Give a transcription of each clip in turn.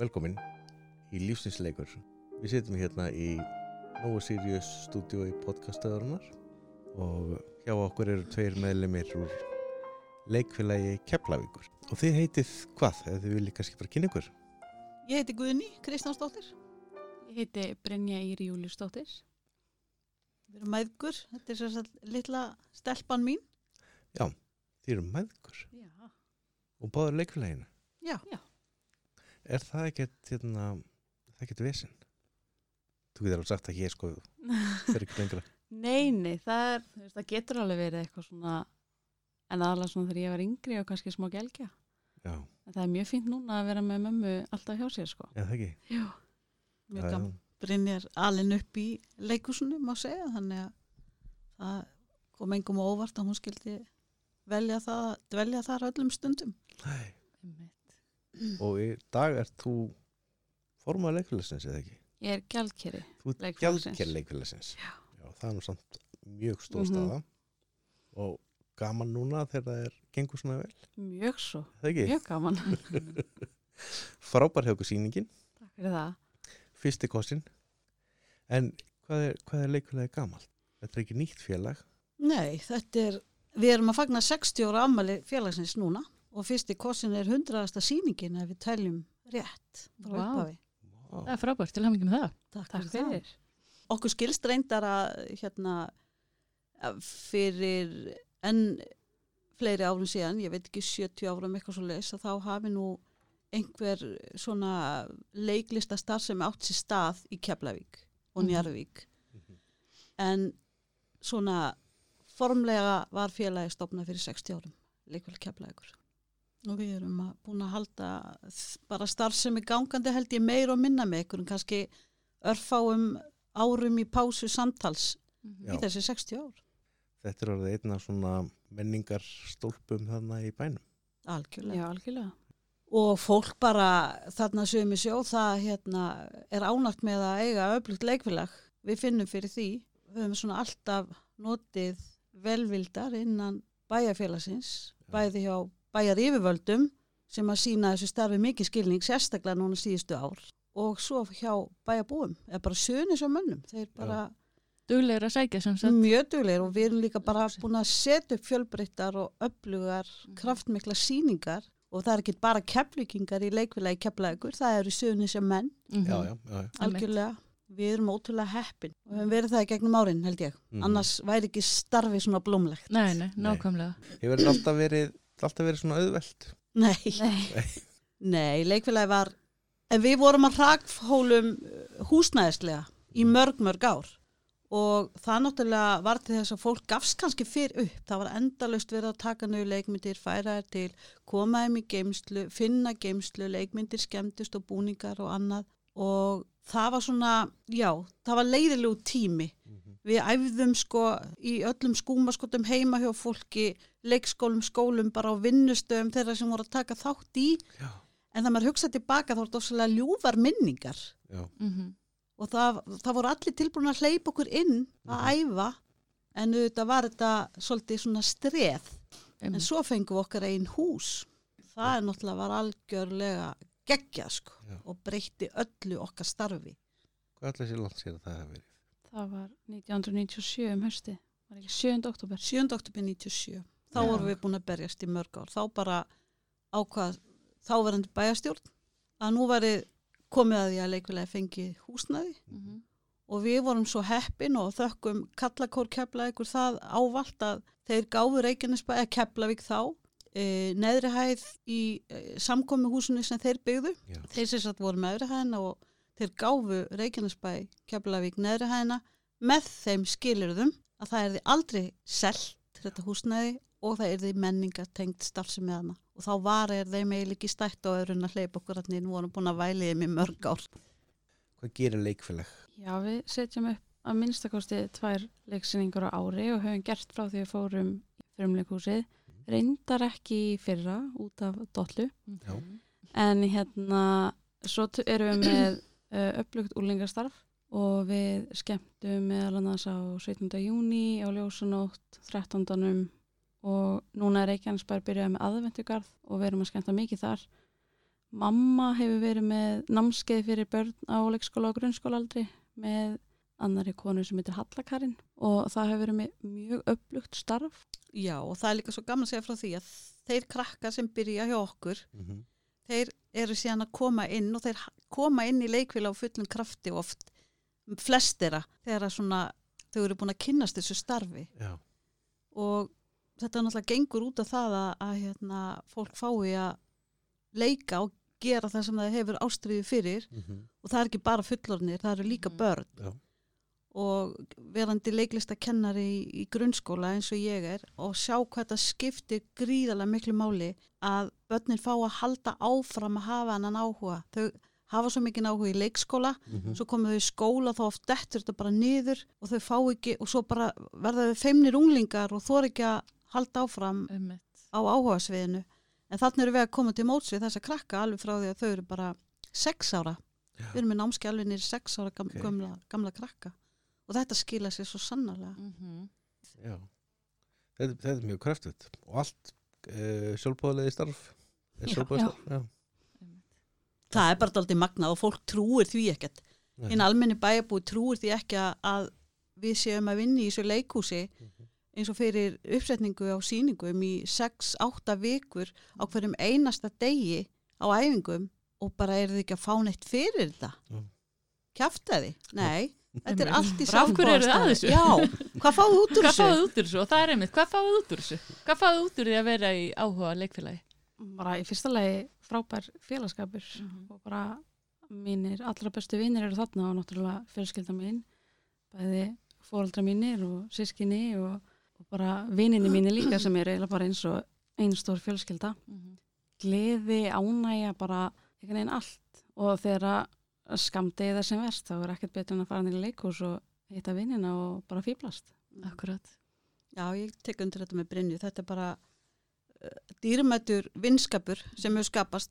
velkomin í lífsinsleikur. Við sitjum hérna í Nova Sirius stúdíu í podcastöðurinnar og hjá okkur eru tveir meðlemið úr leikfélagi Keflavíkur. Og þið heitið hvað, eða þið viljið kannski bara kynna ykkur? Ég heiti Guðni Kristjánsdóttir. Ég heiti Brynja Íri Júliusdóttir. Við erum mæðgur. Þetta er sérstaklega litla stelpan mín. Þið eru meðgur Já. og báður leikfélaginu. Já. Já. Er það ekkert, hérna, er það ekkert vesinn? Þú getur alveg sagt að ég sko fer ekki lengra. Nei, nei, það, er, veist, það getur alveg verið eitthvað svona, en aðalega svona þegar ég var yngri og kannski smá gelgja. Já, En það er mjög fínt núna að vera með mömmu alltaf hjá sér, sko. eða það ekki? Já. Mjög Já, gaman. Brynjar alin upp í leikusinu, má segja. Þannig að það kom engum á óvart að hún skildi velja það, dvelja þar öllum stundum. Nei. Einmitt. Og í dag ert þú formað leikfélagsins eða ekki? Ég er ert Leikfélagsins. það er nú samt mjög stóð Mhm. staða og gaman núna þegar það er gengur svona vel. Mjög svo. Það ekki? Mjög gaman. Frábær hefur sýningin, Takk fyrir það. fyrsti kossin. En hvað er, hvað er leikfélagi gamalt? Þetta er ekki nýtt félag. Nei, þetta er, við erum að fagna 60 ára ammali félagsins núna og fyrsti kossin er 100. sýningin ef við teljum rétt frá Vá. upphafi. Það er frábært, til með það. Takk, Takk fyrir. það. Okkur skilst reyndar að hérna fyrir enn fleiri árum síðan, ég veit ekki 70 árum eitthvað svo leis, að þá hafi nú einhver svona leiklista starf sem átt sér stað í Keflavík og Mhm. Njarvík. Mhm. En svona formlega var félagi stopnað fyrir 60 árum, leikvel Keflavíkur. Og við erum að, búin að halda bara starf sem er gangandi held ég meir og minna með en kannski örfáum árum í pásu samtals Já. í þessi 60 ár. Þetta er orðið einn af svona menningar stólpum þarna í bænum. Algjörlega. Já, algjörlega. Og fólk bara þarna sögum í sjó, það hérna, er ánægt með að eiga öflugt leikfélag. Við finnum fyrir því. Við höfum svona alltaf notið velvildar innan bæjarfélagsins, bæði hjá bæjar yfirvöldum sem að sína þessu starfi mikið skilning, sérstaklega núna síðustu ár. Og svo hjá bæjarbúum, eða bara sögnis og mönnum. Þeir bara Duglegur að sækja sem sagt. mjög duglegir og við erum líka bara búin að setja upp fjölbreyttar og öflugar, kraftmikla síningar og það er ekki bara keflugingar í leikfélagi keflaðugur, það eru sögnis sem menn, Mhm. Já, já, já. já. algjörlega. Við erum ótrúlega heppin og við höfum verið það í gegnum árin held ég. Mhm. Annars væri ekki starfi svona blómlegt. Nei, nei, nákvæmlega. Hefur þetta alltaf verið, alltaf verið svona auðvelt? Nei, Nei. nei, leikfélagi var, en við vorum að rakfhólum húsnæðislega í mörg, mörg ár og það náttúrulega var til þess að fólk gafst kannski fyrr upp. Það var endalust verið að taka nögu leikmyndir, færa þær til, koma þeim í geimslu, finna geimslu, leikmyndir skemmtist og búningar og annað og það var svona, já, það var leiðilegu tími. Við æfðum sko í öllum skúmaskotum heima hjá fólki, leikskólum, skólum, bara á vinnustöðum þeirra sem voru að taka þátt í. Já. En það maður hugsaði tilbaka þá er þetta ofsalega ljúfar minningar Já. Mm og það, það voru allir tilbúin að hleypa okkur inn að æfa en auðvitað var þetta svolítið svona streð en svo fengum við okkar einn hús það er náttúrulega var algjörlega geggjað sko Já. og breytti öllu okkar starfi Hvað ætla sér langt sér að það hefur verið? Það var 1997 um hösti. Var ekki 7. oktober. 7. oktober 97 þá Já. vorum við búin að berjast í mörg ár þá bara ákvað þáverandi bæjastjórn að nú væri komið að því að leikvilegi fengi húsnæði Mm og við vorum svo heppin og þökkum kallakór Keflavíkur það ávalt að þeir gáfu Reykjanesbæ eða Keflavík þá e, neðri hæð í e, samkomi húsinu sem þeir byggðu Já. þeir sem satt voru með öðri hæðina og þeir gáfu Reykjanesbæ Keflavík neðri hæðina með þeim skilirðum að það er því aldrei selt þetta húsnæði og það er því menninga tengt starfsemi hana og þá var er þeim eiginlega ekki stætt á öðrun að hleypa okkur að nýjum vorum búin að væli þeim í mörg ár Hvað gerir leikfélag? Já, við setjum upp að minnstakosti tvær leiksýningur á ári og höfum gert frá því að fórum í frumleikhúsið. Reyndar ekki í fyrra út af dollu. Já. En hérna, svo erum við með uh, upplugt úlingastarf og við skemmtum meðal annars á 17. júni á Ljósanótt, 13. og núna er Reykjanesbær byrjað með aðvendugarð og við erum að skemmta mikið þar mamma hefur verið með námskeið fyrir börn á leikskóla og grunnskólaaldri með annari konu sem heitir Hallakarin og það hefur verið með mjög upplugt starf. Já, og það er líka svo gaman að segja frá því að þeir krakkar sem byrja hjá okkur, Mhm. þeir eru síðan að koma inn og þeir koma inn í leikvila á fullum krafti oft flestira þegar svona, þau eru búin að kynnast þessu starfi Já. og þetta náttúrulega gengur út af það að, að hérna, fólk fái að leika og gera það sem það hefur ástriði fyrir Mhm. og það er ekki bara fullornir, það eru líka Mhm. börn Já. og verandi leiklistakennari í, í grunnskóla eins og ég er og sjá hvað þetta skiptir gríðarlega miklu máli að börnin fá að halda áfram að hafa hennan áhuga þau hafa svo mikið áhuga í leikskóla Mhm. svo koma þau í skóla þá oft dettur þetta bara niður og þau fá ekki og svo bara verða þau feimnir unglingar og þor ekki að halda áfram Einmitt. á áhugasviðinu en þannig eru við að koma til móts við þessa krakka alveg frá því að þau eru bara sex ára Já. við erum með námski alveg nýri sex ára gam, Ok. gamla, gamla krakka og þetta skila sér svo sannarlega Mhm. Já. Þetta, þetta er mjög kraftut og allt uh, sjálfbóðlega starf. Er Já. sjálfboðið Já. starf? Já. Það er bara aldrei magnað og fólk trúir því ekkert hinn almenni bæjarbúi trúir því ekki að, við séum að vinna í þessu leikhúsi Mhm. eins og fyrir uppsetningu á sýningum í 6-8 vikur á hverjum einasta degi á æfingum og bara er þið ekki að fá neitt fyrir þetta Já. kjaftaði, nei þetta er allt í þið þessu? já, hvað fáðu út úr Hvað þessu? fáið út úr þessu? Og það er einmitt, hvað fáið út úr þessu? Hvað fáið út úr því að vera í áhuga leikfélagi? Bara í fyrsta lagi frábær félagskapur og bara mínir allra bestu vinnir eru þarna og náttúrulega fjölskylda mín, bæði fóreldra mínir og sískinni og, og bara vinninni mínir líka sem eru eiginlega bara eins og einn stór fjölskylda. Mhm. Gleði, ánægja, bara einhvern veginn allt og þegar skamdegið er sem verst þá er ekkert betur en að fara nýra leikhús og hitta vinnina og bara fýblast. Akkurat. Já, ég tek undir þetta með Brynju. Þetta er bara dýrmættur vinskapur sem hefur skapast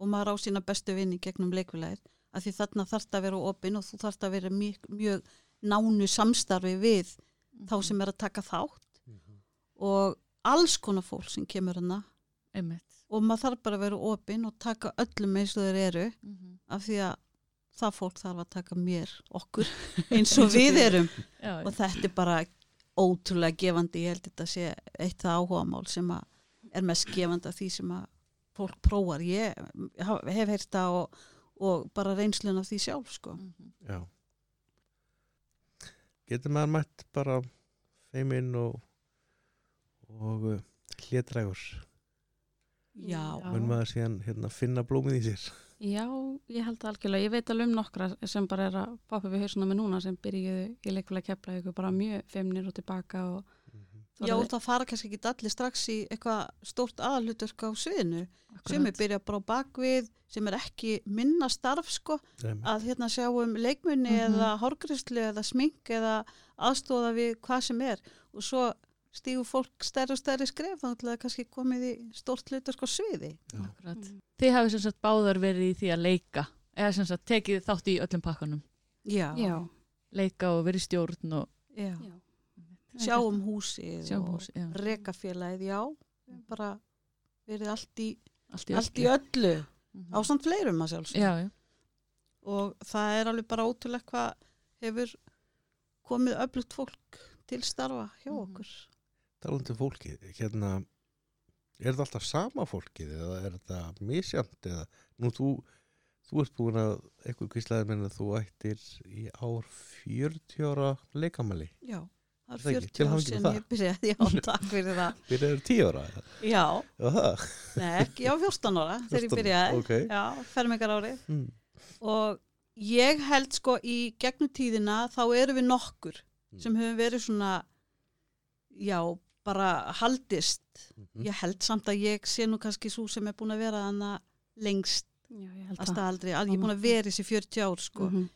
og maður á sína bestu vinni gegnum leikvilæðir. Af því þarna þarf það að vera opinn og þú þarf það að vera mjög, mjög nánu samstarfi við Mhm. þá sem er að taka þátt Mhm. og alls konar fólk sem kemur hana Einmitt. og maður þarf bara að vera opinn og taka öllum eins og þeir eru Mhm. af því að það fólk þarf að taka mér, okkur, eins og við erum Já, og þetta er bara ótrúlega gefandi, ég held þetta sé eitt það áhugamál sem að er mest gefandi af því sem að fólk prófar, ég hef heyrt það og, og bara reynslun af því sjálf sko. Mhm. Já. Getur maður mætt bara feiminn og, og uh, hlétrægur? Já. Mun maður síðan hérna, finna blómið í sér? Já, ég held það algjörlega. Ég veit alveg um nokkra sem bara er að poppa við hausuna með núna sem byrjuðu í leikfélag kepla ykkur bara mjög feimnir og tilbaka og já það fara kannski ekki allir strax í eitthvað stórt aðalhuturk á sviðinu sem er byrja bara á bakvið sem er ekki minna starf sko Nei, að hérna sjá um leikmunni Mhm. eða hórgrislu eða smink eða aðstóða við hvað sem er og svo stígur fólk stærri og stærri skref þá ætlaði kannski komið í stórt hlutur sko sviði. Akkurat. Mm. Þið hafið sem sagt báðar verið í því að leika eða sem sagt tekið þátt í öllum pakkanum Já, Já, leika og verið stjórn og já. já. Sjá um húsið sjá og hús, já. rekafélagið, já, bara verið allt í, allt í allt í öllu Mhm. ásamt fleirum að sjálfsög Já, já. og það er alveg bara ótrúlega hvað hefur komið öflugt fólk til starfa hjá Mhm. okkur. Talandi um fólkið, hérna, er þetta alltaf sama fólkið eða er þetta misjant eða nú þú, þú ert búin að eitthvað kvíslaði minn að þú ættir í ár 40 ára leikamæli. Já, það er ekki, til 40 ár sem ég byrjaði, já, takk fyrir það. Byrjaður 10 ára? Já, Já, það. nei, ekki, já, 14 ára þegar ég 14, byrjaði, ok. já, fermingar árið Mm. og ég held sko í gegnum tíðina þá erum við nokkur Mm. sem höfum verið svona, já, bara haldist. Mhm. Ég held samt að ég sé nú kannski svo sem er búin að vera þannig lengst Já, að það. staðaldri, að ég er búin að vera þessi 40 ár sko, Mhm.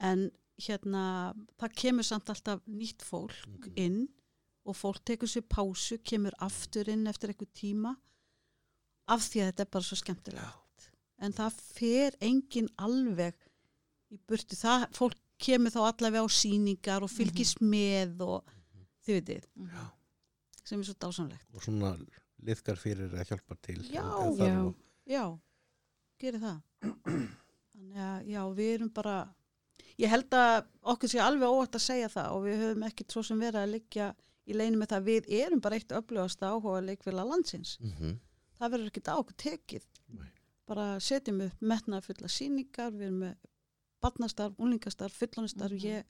en hérna, það kemur samt alltaf nýtt fólk Mhm. inn og fólk tekur sér pásu, kemur aftur inn eftir eitthvað tíma af því að þetta er bara svo skemmtilegt. En það fer engin alveg í burtu. Það, fólk kemur þá allavega á síningar og fylgist með og þið veitir, Mhm. sem er svo dásamlegt. Og svona liðkar fyrir að hjálpa til. Já, já. og- Já, gerir það þannig að já, við erum bara ég held að okkur sé alveg óvægt að segja það og við höfum ekkert svo sem verið að liggja í leinu með það að við erum bara eitt öflugast áhuga leikvila landsins mm það verður ekkert á okkur tekið Nei. bara setjum upp metnaða fulla síningar, við erum með barnastarf, unlingastarf, fullonistarf Mhm. ég,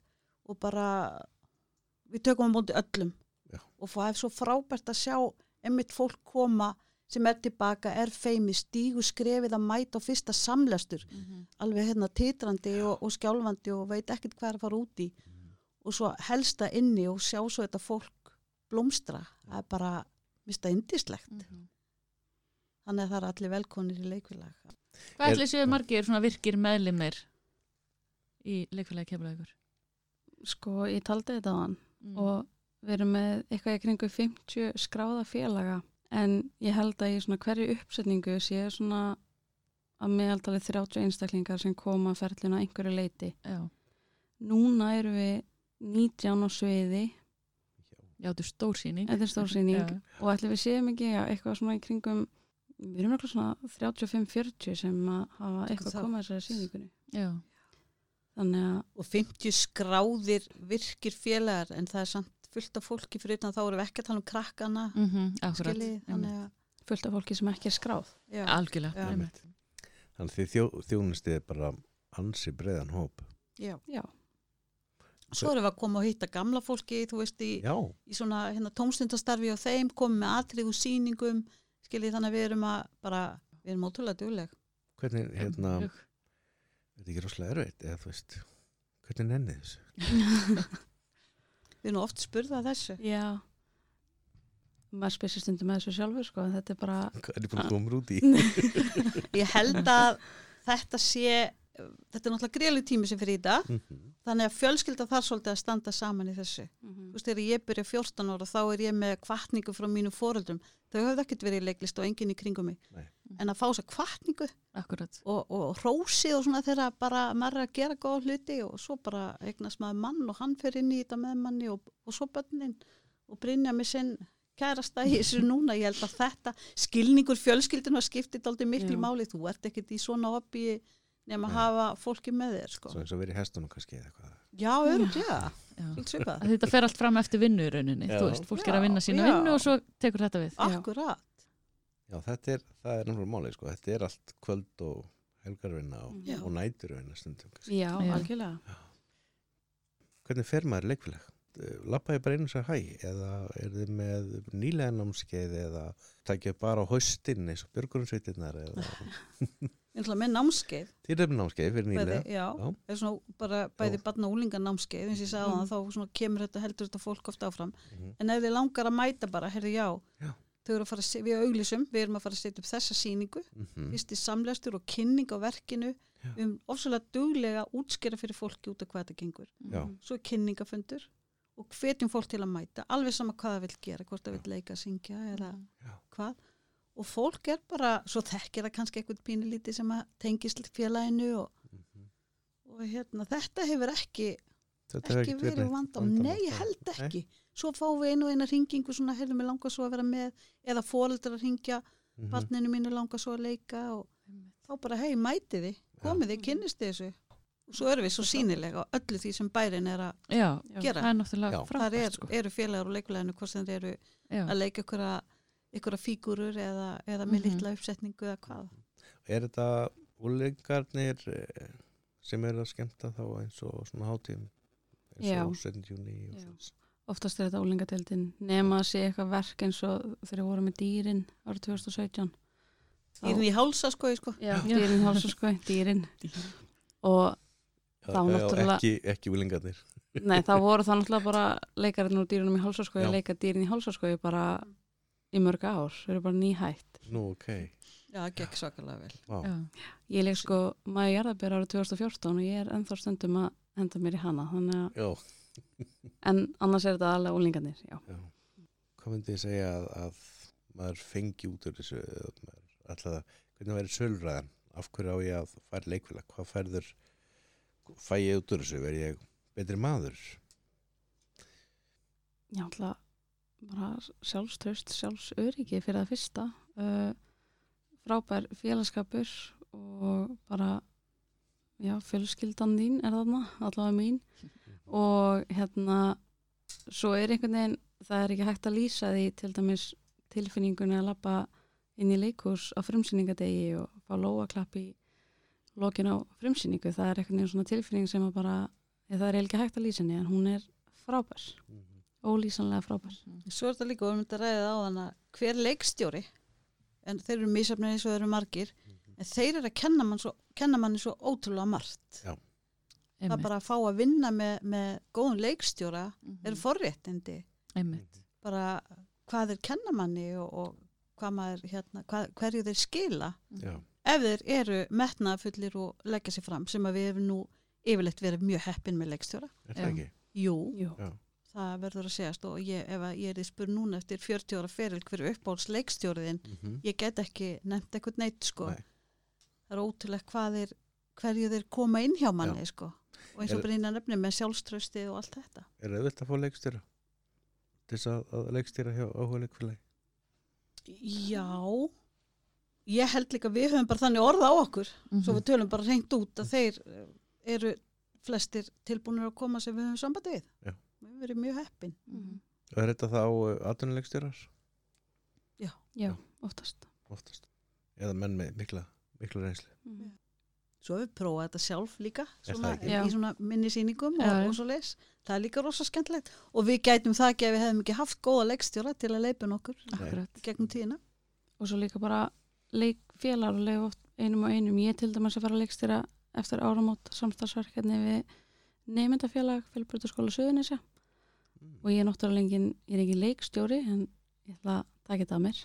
og bara við tökum á móti öllum Já. og það er svo frábært að sjá einmitt fólk koma sem er tilbaka, er feimi, stígu skrefið að mæta á fyrsta samlestur. Alveg hérna titrandi og, og skjálfandi og veit ekkert hvað er að fara út í. Og svo helsta inni og sjá svo þetta fólk blómstra það er bara, mista indislegt Mhm. þannig að það er allir velkonir í leikvilag Hvað Er- ætli séu margir svona virkir meðlimir í leikfélagi kemlaðugur? Sko, ég taldi þetta á hann. Mm. og við erum með eitthvað í kringu 50 skráða félaga en ég held að í svona hverju uppsetningu sé svona að meðaltali 30 einstaklingar sem koma að ferlinu að einhverju leiti. Já, Núna erum við 19 á sviði, já, þetta er stór síning. þetta er stórsýning og ætli við séum ekki já, eitthvað svona í kringum, við erum eitthvað svona 35-40 sem að hafa eitthvað komað þessari sýningunni. Já, að, og 50 skráðir virkir félagar en það er samt fullt af fólki fyrir utan þá erum við ekki að tala um krakkana mm akkurat. skiljið, þannig að fullt af fólki sem ekki er skráð. já, Algjörlega. Já. Þannig því þjó, þjónustið er bara ansi breiðan hóp. já. Já, svo erum við að koma og hitta gamla fólki þú veist í, í svona hérna, tómstundastarfi og þeim komum með atrið úr sýningum skiljið þannig að við erum að bara, við erum ótrúlega dugleg hvernig, hérna, þetta er ekki rosalega erfitt, eða þú veist, hvernig nennið þessu? við erum oft spurða að þessu já. Maður sér stundum með þessu sjálfur sko, þetta er bara, er ég ég held að þetta sé þetta er náttúrulega greiðlu tími sem fyrir í þetta Mhm. þannig að fjölskylda þar svolítið að standa saman í þessu Mhm. þú veist, þegar ég byrja 14 ára þá er ég með kvartningu frá mínu foreldrum þau höfðu ekkert verið í leiklist og enginn í kringum mig Nei. En að fá þess að kvartningu Akkurat. og, og hrósi og svona þegar bara maður er að gera góð hluti og svo bara eignast maður mann og hann fer inn í þetta með manni og, og svo bönnin og Brynja með sinn kærasta í þessu núna, ég held að þetta skilningur fjölskyldinu að skipti aldrei miklu Já. máli, þú ert ekkert í svona oppi nema að hafa fólki með þér sko. Svo eins og verið í hestunum kannski eða eitthvað. Já, Já. svolítið svipað Að Þetta fer allt fram eftir vinnu í rauninni. Já. Þú veist, fólk er Já, að vinna sína já. vinnu og svo tekur þetta við. Akkurat Já, þetta er, það er náttúrulega málið, sko. Þetta er allt kvöld og helgarvinna og, og næturvinna stundum. kannski. já, Já. algjörlega. Hvernig fer maður í leikfélag? Lappaði bara einu sér hæ eða er þið með nýlega námskeið eða takja bara á haustin eins og björgurunsveitirnar eða Ég ætla með námskeið þið er með námskeið fyrir bæði, nýlega já, Já. er svona bara bæði barna og úlinga námskeið eins og ég sagði mm. þá svona kemur þetta heldur þetta fólk oft áfram Mhm. en ef þið langar að mæta bara, herri já, Já. Þau eru að að við auglísum, við erum að fara að setja upp þessa sýningu Mhm. fyrst í samlæstur og kynning á verkinu Já. við erum ofsvöldlega duglega að útskera fyrir fólki út af hvað þetta gengur Já. svo er kynningafundur og hvetjum fólk til að mæta alveg sama hvað það vil gera, hvort það vil leika, syngja eða Já. hvað og fólk er bara, svo þekkir það kannski eitthvað pínulíti sem að tengist félaginu og, Mhm. og hérna, þetta hefur ekki Þetta ekki verið neitt vandam, nei, ég held Nei. ekki svo fáum við einu og eina ringingu svona, heyrðum við langar svo að vera með eða fóreldrar að ringja, Mhm. barninu mínu langar svo að leika og þá bara, hei, mætið þið, komið þið, kynnist þið þessu og svo erum við svo sínilega á öllu því sem bærin er að Já, Já. gera það er Já. frábært er, sko. eru félagar og leikuleginu hvort sem þeir eru Já. að leika ykkur ykkur fígurur eða, eða með Mhm. litla uppsetningu eða hvað Er þetta úlingarnir eh, sem eru að skemmta þá eins og svona hátíðum eins og 17. júni Oftast er þetta ólingadeildin nema að sé eitthvað verk eins og þegar við vorum með dýrin árið 2017. Þá- Dýrin í hálsa sko, sko. Já, dýrin hálsa sko, dýrin. Og Já, Þá já, náttúrulega- ekki, ekki úlingarnir nei, þá voru það náttúrulega bara leikarinn úr dýrinum í hálsaskoði, Já. leika dýrin í hálsaskoði bara í mörg ár. Þau eru bara nýhætt. Nú, ok, Já, það gekk svakalega vel. Ég leik sko Maja Jarðabér árið 2014 og ég er ennþá stundum að henda mér í hana. En annars er þetta alveg ólingarnir, Hvað myndi ég segja að, að maður fengi út úr þessu að, hvernig væri sölræðan? Af hverju á ég að fara leikfélag? Hvað færður fæ ég út úr þessu, verð ég betri maður? Já, alltaf bara sjálfströst, sjálfsöryggi fyrir það fyrsta. Uh, frábær félagskapur og bara já, fjölskyldan þín er þarna, allavega mín. Og hérna svo er einhvern veginn, það er ekki hægt að lýsa því til dæmis tilfinningunni að lappa inn í leikús á frumsýningadegi og fá lóaklapp í lokin á frumsýningu, það er einhvern veginn svona tilfinning sem að bara, það er ekki hægt að lýsa henni en hún er frábær, Mhm. ólýsanlega frábær. Svo er þetta líka, við erum þetta ræðið á þann að hver leikstjóri, en þeir eru mísafnir eins og þeir eru margir, en þeir eru að kenna, mann svo, kenna manni svo ótrúlega margt. Já. Það Einmitt. bara að fá að vinna með, með góðum leikstjóra Mhm. eru forréttindi. Einmitt. Bara hvað þeir kenna manni og, og hvað maður, hérna, hvað, hverju þeir skila. Já. Ef þeir eru metnaðfullir og leggja sér fram, sem að við hefum nú yfirleitt verið mjög heppin með leikstjóra. Er það ekki? Jú, Jú. Já. það verður að segjast og ég, ef að ég er því spur núna eftir 40 ára feril hverju uppáhalds leikstjóriðin Mhm. ég get ekki nefnt eitthvað neitt sko. Nei. Það er ótrúlega hvað þeir hverju þeir koma inn hjá manni Já. sko. og eins og Er- Brynja nefni með sjálfströsti og allt þetta Er auðvitað að fá leikstýra? Til þess að, að leikstýra hjá áhuga leikfélagi? já ég held líka við höfum bara þannig orða á okkur Mhm. svo við tölum bara reynd út að þeir eh, eru flestir tilbúinir að koma sem við höfum sambandi við Já. við verið mjög heppin Mhm. Og er þetta þá atvinnuleikstýrar? Já, oftast Oftast. Eða menn með mikla, mikla reynslu? Mhm. svo höfum við prófað þetta sjálf líka svona, í svona minni sýningum Já, já. og, og svo leis það er líka rosa skemmtilegt og við gætum það ekki ef við hefðum ekki haft góða leikstjóra til að leipin okkur Akkurat. gegnum tíðina og svo líka bara leikfélag og leik oft einum og einum ég til dæmis að fara að leikstýra eftir áramót samstagsverkefni við neymyndafélag félagbrutaskóla Suðunisja Mm. og ég er náttúrulega engin, ég er ekki leikstjóri en ég ætla að taka þetta að mér.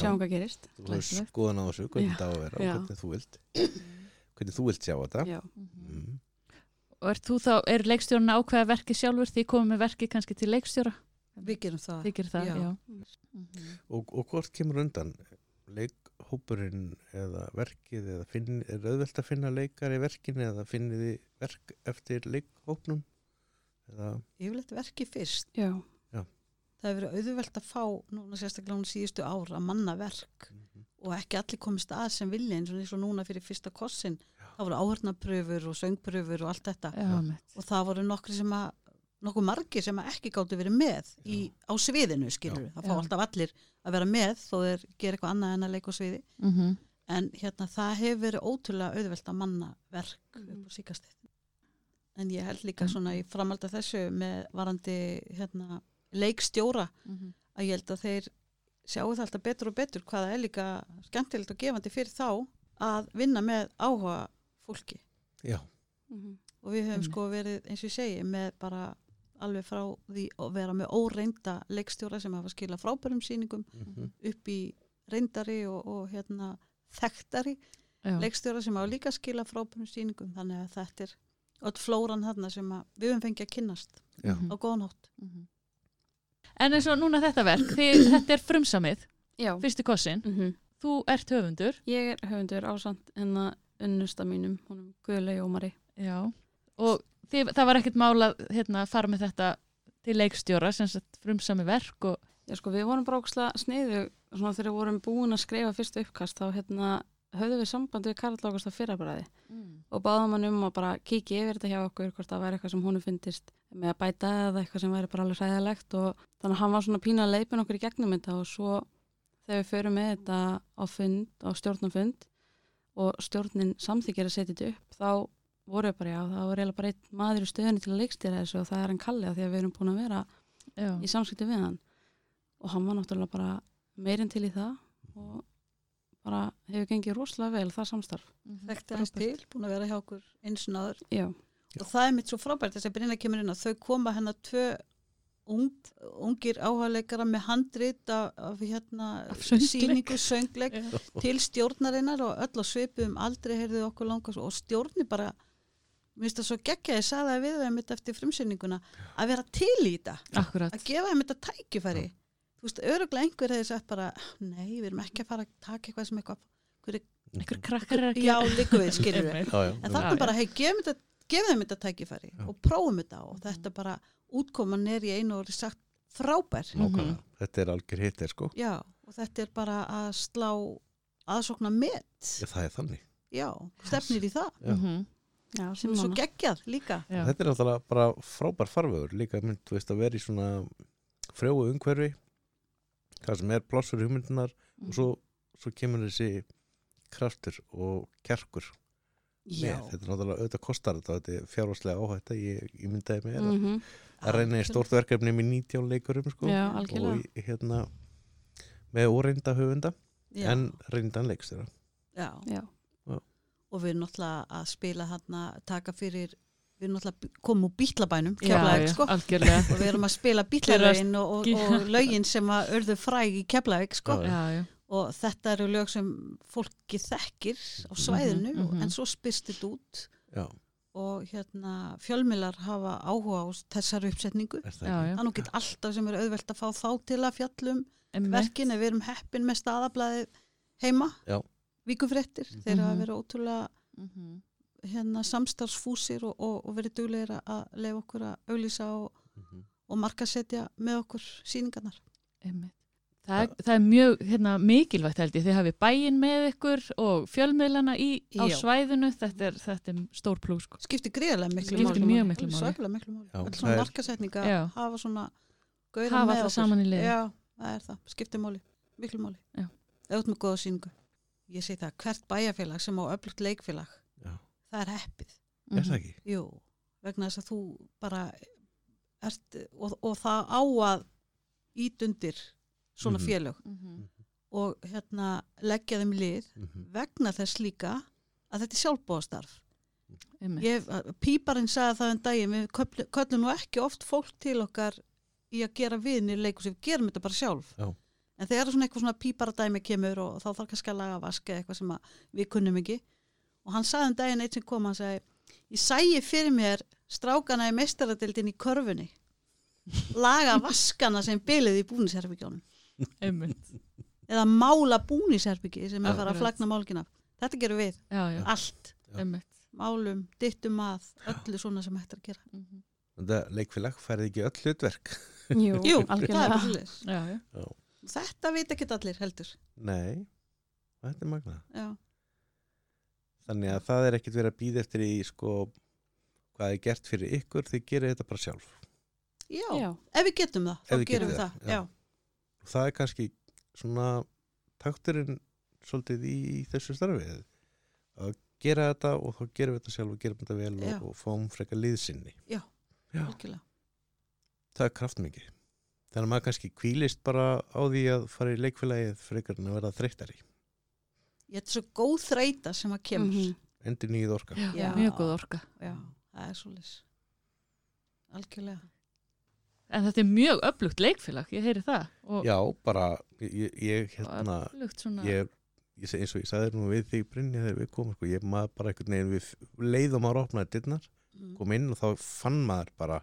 Sjáum hvað gerist Þú hefur Glæsilegt. skoðan á þessu, hvernig þetta á að vera hvernig þú vilt. Hvernig þú vilt sjá þetta. Já, Mhm. Mm. Og er þú þá, er leikstjórun að ákveða verki sjálfur því komið með verki kannski til leikstjóra? við gerum það Þykir það, já. Já. Mhm. Og, og hvort kemur undan? Leikhópurinn eða verkið eða finn, er auðvelt að finna leikar í verkinu eða finnið þið verk eftir leikhópnum? Eða, yfirleitt verki fyrst já, það hefur verið auðvelt að fá núna sérstaklega hún síðustu ár að manna verk Mhm. og ekki allir komist að sem vilja eins og eins og núna fyrir fyrsta kossin. Það voru áhörnapröfur og söngpröfur og allt þetta. Já, og það voru nokkri sem að nokkuð margir sem að ekki gáttu verið með í, á sviðinu skilur það fá Já. alltaf allir að vera með þó þeir gera eitthvað annað en að leika á sviði. Mhm. en hérna það hefur verið ótrúlega auðvelt að manna verk upp á síkastið en ég held líka Mm. svona í framhald af þessu með varandi hérna, leikstjóra Mhm. að ég held að þeir sjáu það alltaf betur og betur hvað það er líka skemmtilegt og gefandi fyrir þá að vinna með áhuga fólki já, Mhm. og við höfum sko verið eins og ég segi með bara alveg frá því að vera með óreinda leikstjóra sem hafa skilað frábærum sýningum mm upp í reyndari og, og hérna þekktari Já. leikstjóra sem hafa líka skilað frábærum sýningum þannig að þetta er öll flóran þarna sem að við höfum fengið að kynnast já. Á góðan hátt Mhm. En eins og núna þetta verk, því þetta er frumsamið, já. fyrstu kossin, Mhm. þú ert höfundur. ég er höfundur ásamt enna unnusta mínum, honum Guðlei Ómari Já. Og þið, það var ekkert mál að hérna, fara með þetta til leikstjóra, sem sagt frumsamið verk og Já sko, við vorum bara ókslega sniðu svona þegar við vorum búin að skrifa fyrstu uppkast þá hérna höfðum við samband við Karl Ágúst á fyrrabræði og báðum hann um að bara kíkja yfir þetta hjá okkur hvort það væri eitthvað sem honum fyndist með að bæta eða eitthvað sem væri bara alveg hræðilegt og þannig að hann var svona pína að leipin okkur í gegnum þetta og svo þegar við förum með þetta á fund, á stjórnafund og stjórnin samþykir að setja þetta upp þá voru við bara já, það var eiginlega bara einn maður í stöðunni til að leikstýra þessu og það er hann Kalli því að við erum búin að vera Já. í samskipti við hann og hann var náttúrulega bara meirinn til í það og bara hefur gengið rosalega vel það samstarf Mhm. þekkti hans til, búin að vera hjá okkur eins og náður já, og það er mitt svo frábært þess að Brynja kemur inn að þau koma hennar tvö ung, ungir áhagleikara með handrit af, af hérna Af söngleik. sýningu söngleik Já. til stjórnarinnar og öll á svipum aldrei heyrðu okkur langast og stjórni bara mér finnst það svo geggja ég sagði það við eftir frumsýninguna að vera til í þetta Akkurat. að gefa þeim þetta tækifæri þú veist, öruglega einhver hefði sagt bara nei, við erum ekki að fara að taka eitthvað sem eitthvað hver, Einhver krakkar er ekki... já, líka við, skilur við en þarna bara, hei, gefum þetta gefum þeim þetta tækifæri Já. og prófum þetta og þetta bara, útkoman er í einu orði sagt frábær. Nákvæmlega. þetta er algjör hittir sko. Já, og þetta er bara að slá aðsókna met. Já, það er þannig. Já, stefnir í það. Já. Mhm. Já, sem er svo geggjað líka. Þetta er náttúrulega bara frábær farvegur líka mynd, þú veist, að vera í svona frjóu umhverfi það sem er pláss fyrir hugmyndunar Mhm. og svo, svo kemur þessi kraftur og kjarkur já, með, þetta er náttúrulega auðvitað kostar þetta, þetta er fjárvarslega áhætta ég, ég myndaði mér mm mm. að reyna í stórt verkefni með 19 leikurum sko, Já, og hérna með óreynda höfunda já, en reyndan leikstjóra. Já. Já, og við erum náttúrulega að spila hann taka fyrir við erum náttúrulega komum úr bítlabænum Já, Keflavík, sko, algjörlega. Og við erum að spila bítlalögin og, og, og lögin sem að örðu fræg í Keflavík sko. Já, Já, og þetta eru lög sem fólki þekkir á svæðinu Mhm, mhm. en svo spyrst þetta út. Já, og hérna fjölmilar hafa áhuga á þessari uppsetningu. Er nú ekki alltaf sem er auðvelt að fá þá til að fjallum verkin ef við erum heppin með staðablaðið heima vikufréttir, þeir hafa Mhm. verið ótrúlega Mhm. Hérna samstarfsfúsir og, og, og verið duglegir að lefa okkur að auglýsa og, Mhm. og markasetja með okkur síningarnar. Það, er, það er mjög hérna, mikilvægt held ég, þið hafið bæinn með ykkur og fjölmiðlana í, á Já. svæðinu, þetta er, þetta er stór plús sko. Skiptir greiðlega miklu Skiptir máli. mjög miklu máli. Svakalega miklu máli. Öll það svona er- markasetninga Já. hafa svona gauðra Hafa með það okkur. saman í liði. Já, það er það. Skiptir máli. Miklu máli. Já. Eða út með góða síningu. Ég segi það, hvert bæjarfélag sem á öflugt leikfélag. Það er heppið. er það ekki? Jú, vegna þess að þú bara ert, og, og það á að ít undir svona Mhm. félög Mhm. og hérna leggja þeim lið Mhm. vegna þess líka að þetta er sjálfbóðastarf. Píparinn sagði það en daginn, við köllum, köllum nú ekki oft fólk til okkar í að gera viðnir leikus, við gerum þetta bara sjálf. Já. En þegar svona eitthvað svona píparadæmi kemur og þá þarf kannski að laga vaska eða eitthvað sem að við kunnum ekki. Og hann sagði um daginn eitt sem kom, hann sagði, ég sæi fyrir mér strákana í mestaradildin í körfunni. Laga vaskana sem bylið í búnisherbyggjónum. Einmitt. Eða mála búnisherbyggi sem er að fara að flagna málkina. Þetta gerum við, Já, já, allt. Já. Málum, dittum að, öllu svona sem hægt er að gera. Mhm. Þetta leikfélag færði ekki öll hlutverk jú, Jú, algjörlega. Þetta veit ekki allir heldur. Nei, þetta er magna Já, Þannig að það er ekkit verið að býða eftir í sko hvað er gert fyrir ykkur, þið gerir þetta bara sjálf já. Já, ef við getum það, þá Ef við gerum við það, það. já. Já. það er kannski svona takturinn svolítið í, í þessu starfi að gera þetta og þá gerum við þetta sjálf og gerum þetta vel og, og fáum frekar liðsinni Já. Já. algjörlega. það er kraftmikið þannig að maður kannski kvílist bara á því að fara í leikfélagið frekar en að verða þreyttari Ég er svo góð þreita sem að kemur. Mhm. endur nýð orka Já, Já. mjög góð orka. Já, það er svolítið. Algjörlega. En þetta er mjög öflugt leikfélag, ég heyri það. Og já, bara ég, ég hérna svona. ég, ég eins og ég sagði nú við þig Brynja þegar við komum sko, ég maður bara einhvern veginn við leiðum að opnaði dyrnar Mm. kom inn og þá fann maður bara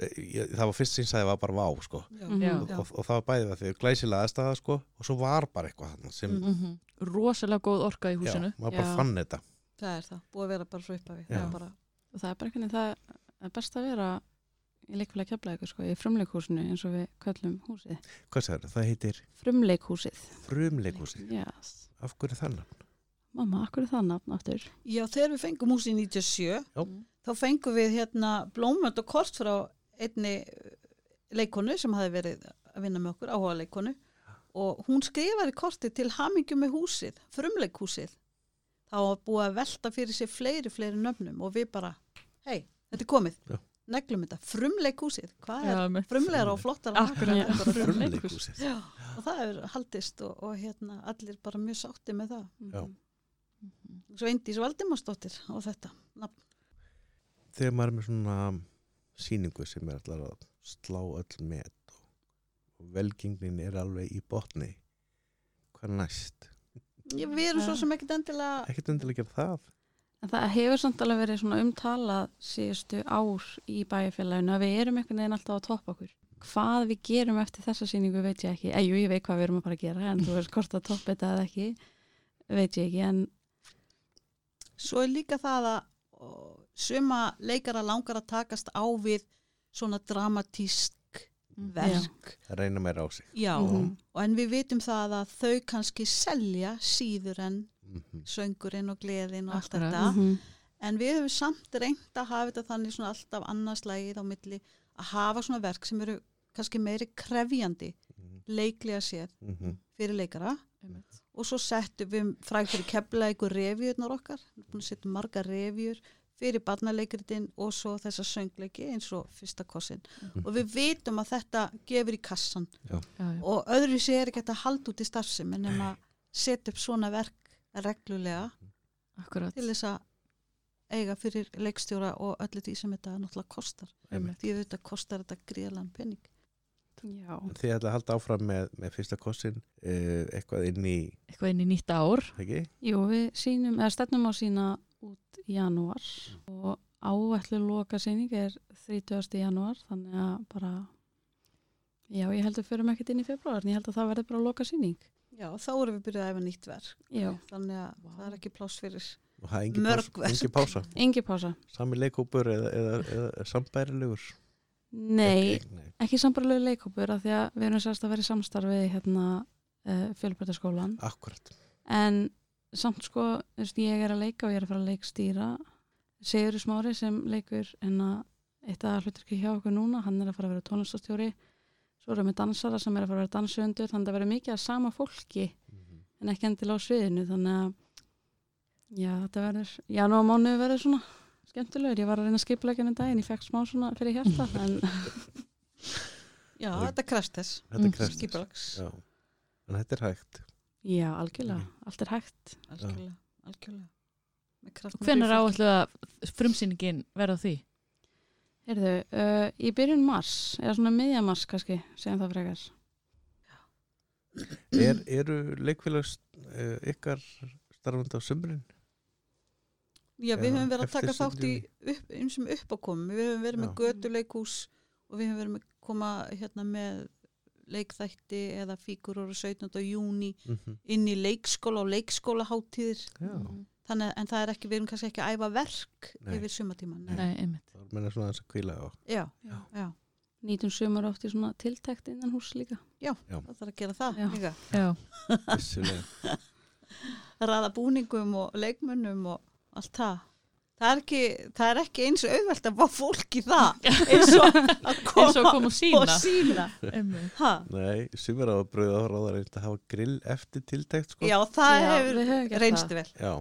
ég, það var fyrst sem ég sagði var bara vá sko Já. Mhm. Já. og, og, og það var bæðið að því glæsilega aðstæða sko og svo var bara eitthvað sem Mm. Mhm. Rosalega góð orka í já, húsinu. maður bara Já. fann þetta Það er það. Búið að vera bara svo. Já. Er bara, og það er bara hvernig það er best að vera í leikfélag keflaðið sko, í frumleikhúsinu eins og við köllum húsið. hvað sagði það? Það heitir Frumleikhúsið. frumleikhúsi Yes. af hverju þannig? Mamma, er það nafn aftur? já, þegar við fengum hús í 97, Já. þá fengum við hérna blómönd og kort frá einni eh, leikonu sem hafi verið að vinna með okkur, áhuga leikonu og hún skrifar í korti til hamingju með húsið, frumleikhúsið. Þá var búið að velta fyrir sér fleiri, fleiri nöfnum og við bara hei, þetta er komið, Já. neglum þetta. Frumleikhúsið, hvað er Já, frumlegar og flottar frumleikhúsið. Já, og það er haldist og, og hérna allir bara mjög sátti með það. Já. Mhm. Sveindís Valdimarsdóttir og þetta nafn. þegar maður er með svona sýningu sem er allar að slá öll met og, og velgengnin er alveg í botni hvað næst? Ég, við erum svo sem ekkert endilega ekkert undilega gera það En það hefur samt alveg verið svona umtalað síðustu ár í bæjarfélaginu að við erum einhvern veginn alltaf að toppa okkur. Hvað við gerum eftir þessa sýningu veit ég ekki. Eða ég veit hvað við erum að fara að gera en þú veist hvort að toppa þetta eða ekki, veit ég ekki. En svo er líka það að suma leikara langar að takast á við svona dramatísk Mhm. verk reyna meira á sig Já, Mhm. og en við vitum það að þau kannski selja síður en Mhm. söngurinn og gleðin og allt þetta Mhm. en við höfum samt reynd að hafa þetta þannig svona alltaf annarslægið á milli að hafa svona verk sem eru kannski meiri krefjandi Mhm. leiklega séð Mhm. fyrir leikara og svo settum við fræg fyrir kepla ykkur revíurnar okkar við erum búin að setja marga revíur fyrir barnaleikritin og svo þessa söngleiki eins og fyrsta kossin Mhm. og við vitum að þetta gefur í kassan Já, já. og öðru sé er ekki að halda út í starfsemi nema að setja upp svona verk reglulega Akkurat. til þess að eiga fyrir leikstjóra og öllu því sem þetta náttúrulega kostar Einmitt. því að þetta kostar þetta gríðalan penning Já, En Þið ætla að halda áfram með, með fyrsta kossin uh, eitthvað inn í, Eitthvað inn í nýtt ár. ekki? jú, við sínum, eða stefnum á sína út í janúar og áætlu loka síning er 30. janúar, þannig að bara, já, ég held að við förum ekkert inn í februar, en ég held að það verði bara loka síning. Já, þá erum við byrjuð að efa nýtt verk Já, þannig að Vá. það er ekki pláss fyrir er Mörg pása, verk. engi pása. Sami leikópur eða, eða, eða sambærilegur? Nei, Ekki, nei. ekki sambarlegu leikhópur af því að við erum sérst að vera í samstarfi hérna uh, fjölbreytaskólan Akkurat. en samt sko þú veist, ég er að leika og ég er að fara að leikstýra Sigur Smári sem leikur en að eitt að hlutur hjá okkur núna hann er að fara að vera tónlistastjóri svo erum við dansara sem er að fara að vera dansöndur þannig að það verður mikið að sama fólki Mhm. en ekki endilega á sviðinu þannig að já þetta verður já nú á mánu verður svona skemmtilegur ég var að reyna að skipla ekki ennum daginn ég fekk smá svona fyrir hjarta en Já, þetta krefst þess Þetta Mm. krefst. skipulags, Já. En þetta er hægt. Já algjörlega, allt er hægt algjörlega, algjörlega Með Og með hvenær fólki. áætlu að frumsýningin verða því? Heyrðu, uh, í byrjun mars eða svona miðja mars kannski, segjum það frekar Er, eru leikfélags uh, ykkar starfandi á sumrin? Já, við Eða höfum verið að taka þátt í sundlunni? upp, einsum uppákomum, við höfum verið með Já. götuleikús og við höfum verið með koma hérna með leikþætti eða fígurur 17. júni Mm inn í leikskóla og leikskólaháttíðir Já. þannig en það er ekki, við erum kannski ekki að æfa verk Nei. yfir sumatíman Nei. Nei, einmitt. Það er meina svona aðeins að kvíla á. Já, Já. já, nýtum sumar oft í svona tiltækt innan hús líka það þarf að gera það Já. líka Já, Vissulega. ræða búningum og leikmönnum og allt það það er ekki, það er ekki eins auðvelt að fá fólk í það eins og að koma eins og kom og sína. og sína. Nei, sumir á að bröða á ráðar að hafa grill eftir tiltækt sko. já, það Já, hefur við höfum gert reynst það. vel Já,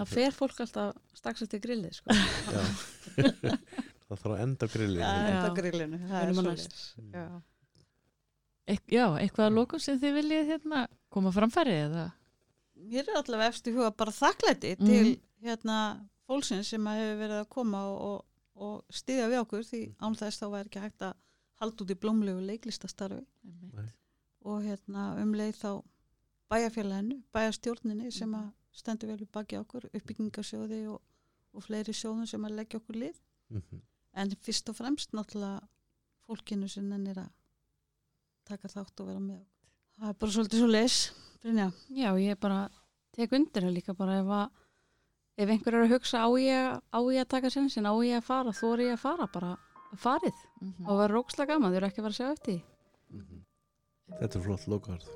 það fer fólk alltaf strax eftir grillið sko. já. það þarf að enda á grillinu. það er enda á grillinu það er svoleiðis. Já. Eit, já, eitthvað að lokum sem þið viljið hérna koma framfæri eða? mér er allavega eftir huga bara þakklæti Mhm. til hérna fólksins sem að hefur verið að koma og, og, og stiðja við okkur því án þess þá væri ekki hægt að halda út í blómlegu leiklistastarfi og hérna um leið þá bæjarfélaginu, bæjarstjórninni sem að stendur vel við baki okkur, uppbyggingasjóði og, og fleiri sjóðum sem að leggja okkur lið Mhm. en fyrst og fremst náttúrulega fólkinu sem nennir að taka þátt og vera með okkur. Það er bara svolítið svo leis, Brynja. já, ég bara tek undir það líka bara ef að ef einhver er að hugsa á ég, á ég að taka sensin, á ég að fara, þú er ég að fara bara farið Mhm. og vera rókslega gaman, þau eru ekki að fara að segja eftir því. Mhm. Þetta er flott lokaðarð.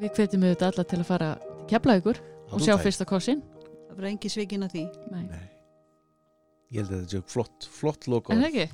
Við hvetjum auðvitað alla til að fara til Keflavíkur og sjá fyrsta kossin. Það verður engi svikin að því. Nei. Nei. Ég held að þetta sé flott, flott En lokaðarð. ekki?